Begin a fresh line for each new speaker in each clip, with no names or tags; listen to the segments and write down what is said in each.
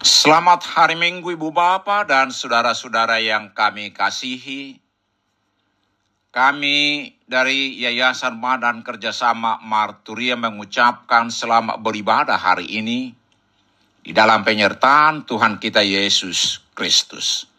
Selamat hari Minggu Ibu Bapak dan saudara-saudara yang kami kasihi. Kami dari Yayasan Madan Kerjasama Marturia mengucapkan selamat beribadah hari ini di dalam penyertaan Tuhan kita Yesus Kristus.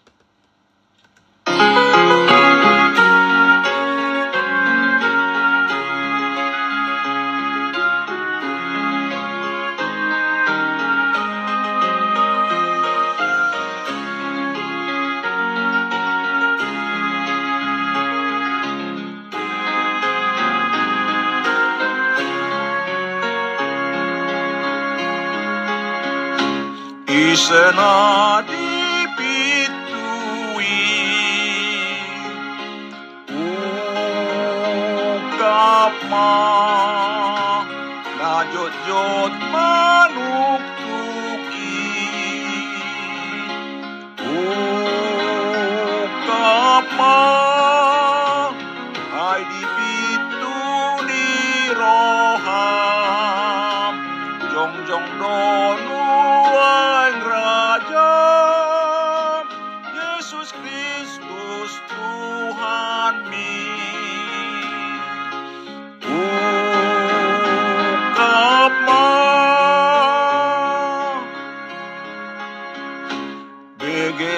Isena dipitui Ukap ma Najot-jot manuk tuki Ukap ma Hai dipitu di roham. Jong-jong donu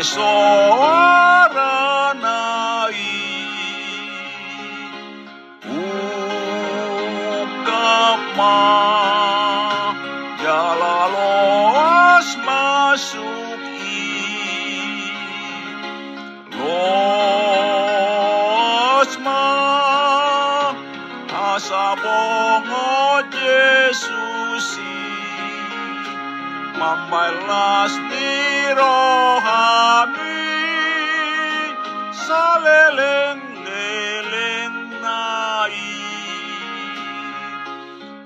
Bege suara naik Ukap ma Jala los masuk Mambalas di rohami Saleleng-leleng naik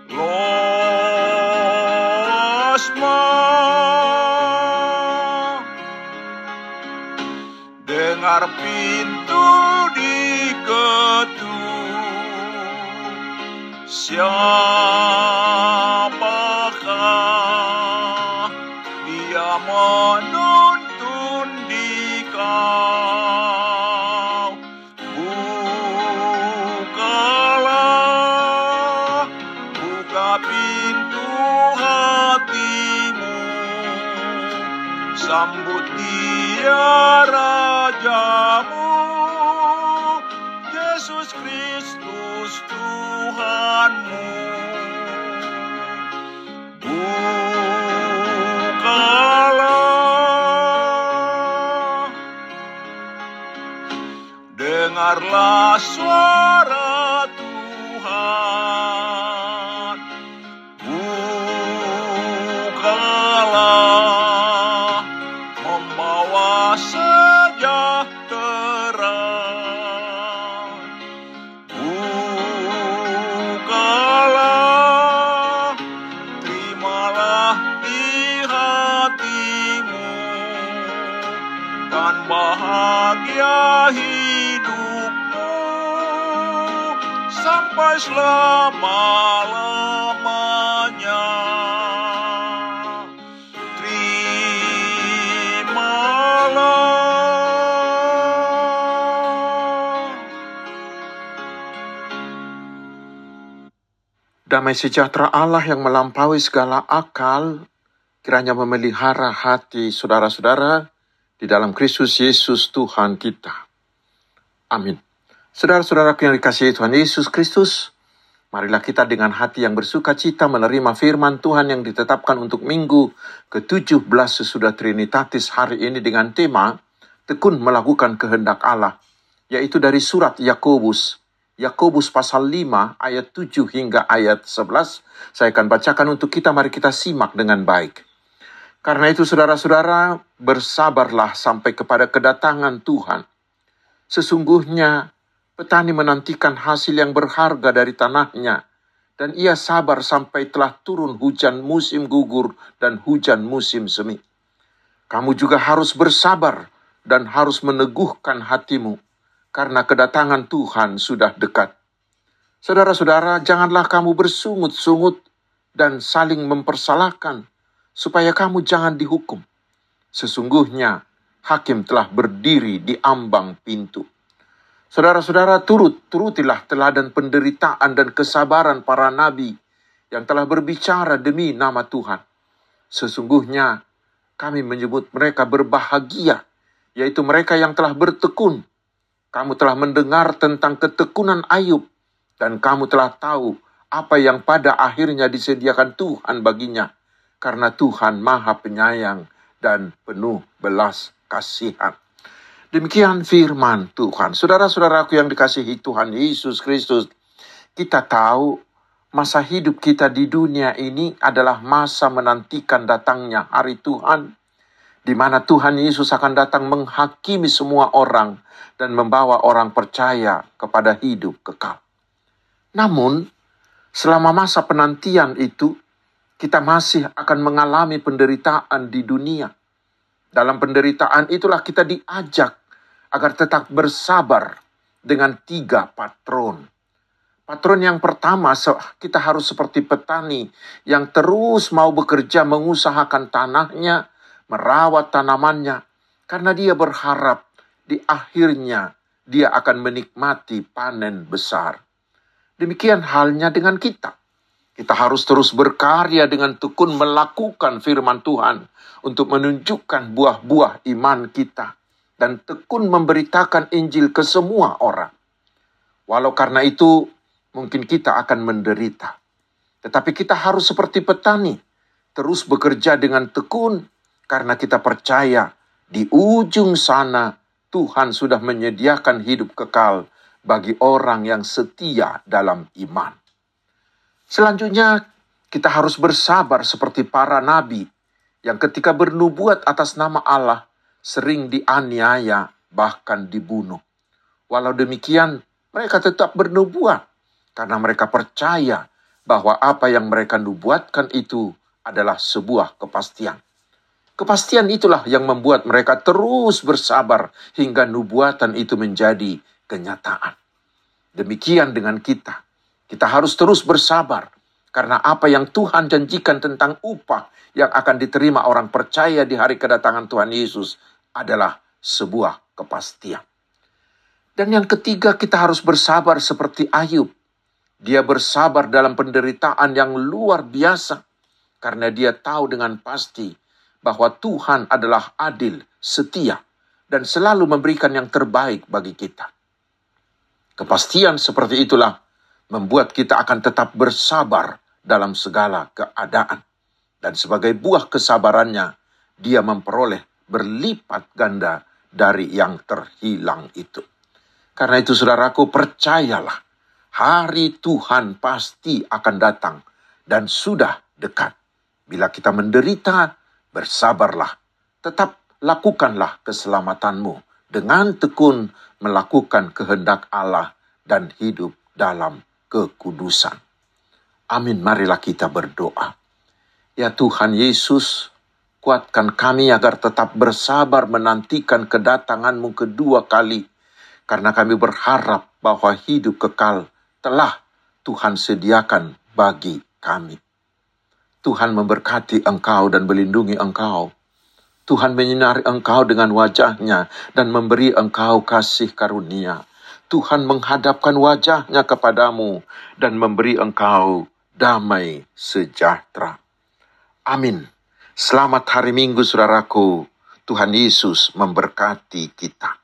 Los ma Dengar pintu diketuk Siapakah Yesus Kristus Tuhanmu. Bukalah. Dengarlah suara Tuhan
Damai sejahtera Allah yang melampaui segala akal, kiranya memelihara hati saudara-saudara di dalam Kristus Yesus Tuhan kita. Amin. Saudara-saudaraku yang dikasihi Tuhan Yesus Kristus, marilah kita dengan hati yang bersuka cita menerima firman Tuhan yang ditetapkan untuk minggu ke-17 sesudah Trinitatis hari ini dengan tema Tekun melakukan kehendak Allah, yaitu dari surat Yakobus Yakobus pasal 5 ayat 7 hingga ayat 11. Saya akan bacakan untuk kita, mari kita simak dengan baik. Karena itu saudara-saudara, bersabarlah sampai kepada kedatangan Tuhan. Sesungguhnya petani menantikan hasil yang berharga dari tanahnya, dan ia sabar sampai telah turun hujan musim gugur dan hujan musim semi. Kamu juga harus bersabar dan harus meneguhkan hatimu, karena kedatangan Tuhan sudah dekat. Saudara-saudara, janganlah kamu bersungut-sungut dan saling mempersalahkan, supaya kamu jangan dihukum. Sesungguhnya hakim telah berdiri di ambang pintu. Saudara-saudara, turut, turutilah teladan penderitaan dan kesabaran para nabi yang telah berbicara demi nama Tuhan. Sesungguhnya kami menyebut mereka berbahagia, yaitu mereka yang telah bertekun. Kamu telah mendengar tentang ketekunan Ayub, dan kamu telah tahu apa yang pada akhirnya disediakan Tuhan baginya, karena Tuhan Maha Penyayang dan penuh belas kasihan. Demikian firman Tuhan. Saudara-saudaraku yang dikasihi Tuhan Yesus Kristus, kita tahu masa hidup kita di dunia ini adalah masa menantikan datangnya hari Tuhan, di mana Tuhan Yesus akan datang menghakimi semua orang dan membawa orang percaya kepada hidup kekal. Namun, selama masa penantian itu, kita masih akan mengalami penderitaan di dunia. Dalam penderitaan itulah kita diajak agar tetap bersabar dengan tiga patron. Patron yang pertama, kita harus seperti petani yang terus mau bekerja mengusahakan tanahnya, merawat tanamannya, karena dia berharap di akhirnya dia akan menikmati panen besar. Demikian halnya dengan kita. Kita harus terus berkarya dengan tekun melakukan firman Tuhan untuk menunjukkan buah-buah iman kita dan tekun memberitakan Injil ke semua orang. Walau karena itu mungkin kita akan menderita. Tetapi kita harus seperti petani, terus bekerja dengan tekun karena kita percaya di ujung sana Tuhan sudah menyediakan hidup kekal bagi orang yang setia dalam iman. Selanjutnya, kita harus bersabar seperti para nabi yang ketika bernubuat atas nama Allah sering dianiaya bahkan dibunuh. Walau demikian, mereka tetap bernubuat karena mereka percaya bahwa apa yang mereka nubuatkan itu adalah sebuah kepastian. Kepastian itulah yang membuat mereka terus bersabar hingga nubuatan itu menjadi kenyataan. Demikian dengan kita. Kita harus terus bersabar karena apa yang Tuhan janjikan tentang upah yang akan diterima orang percaya di hari kedatangan Tuhan Yesus adalah sebuah kepastian. Dan yang ketiga, kita harus bersabar seperti Ayub. Dia bersabar dalam penderitaan yang luar biasa karena dia tahu dengan pasti bahwa Tuhan adalah adil, setia, dan selalu memberikan yang terbaik bagi kita. Kepastian seperti itulah membuat kita akan tetap bersabar dalam segala keadaan. Dan sebagai buah kesabarannya, dia memperoleh berlipat ganda dari yang terhilang itu. Karena itu saudaraku percayalah, hari Tuhan pasti akan datang dan sudah dekat. Bila kita menderita, bersabarlah. Tetap lakukanlah keselamatanmu dengan tekun melakukan kehendak Allah dan hidup dalam kekudusan. Amin, marilah kita berdoa. Ya Tuhan Yesus, kuatkan kami agar tetap bersabar menantikan kedatanganmu kedua kali. Karena kami berharap bahwa hidup kekal telah Tuhan sediakan bagi kami. Tuhan memberkati engkau dan melindungi engkau. Tuhan menyinari engkau dengan wajahnya dan memberi engkau kasih karunia. Tuhan menghadapkan wajahnya kepadamu dan memberi engkau damai sejahtera. Amin. Selamat hari Minggu, saudaraku. Tuhan Yesus memberkati kita.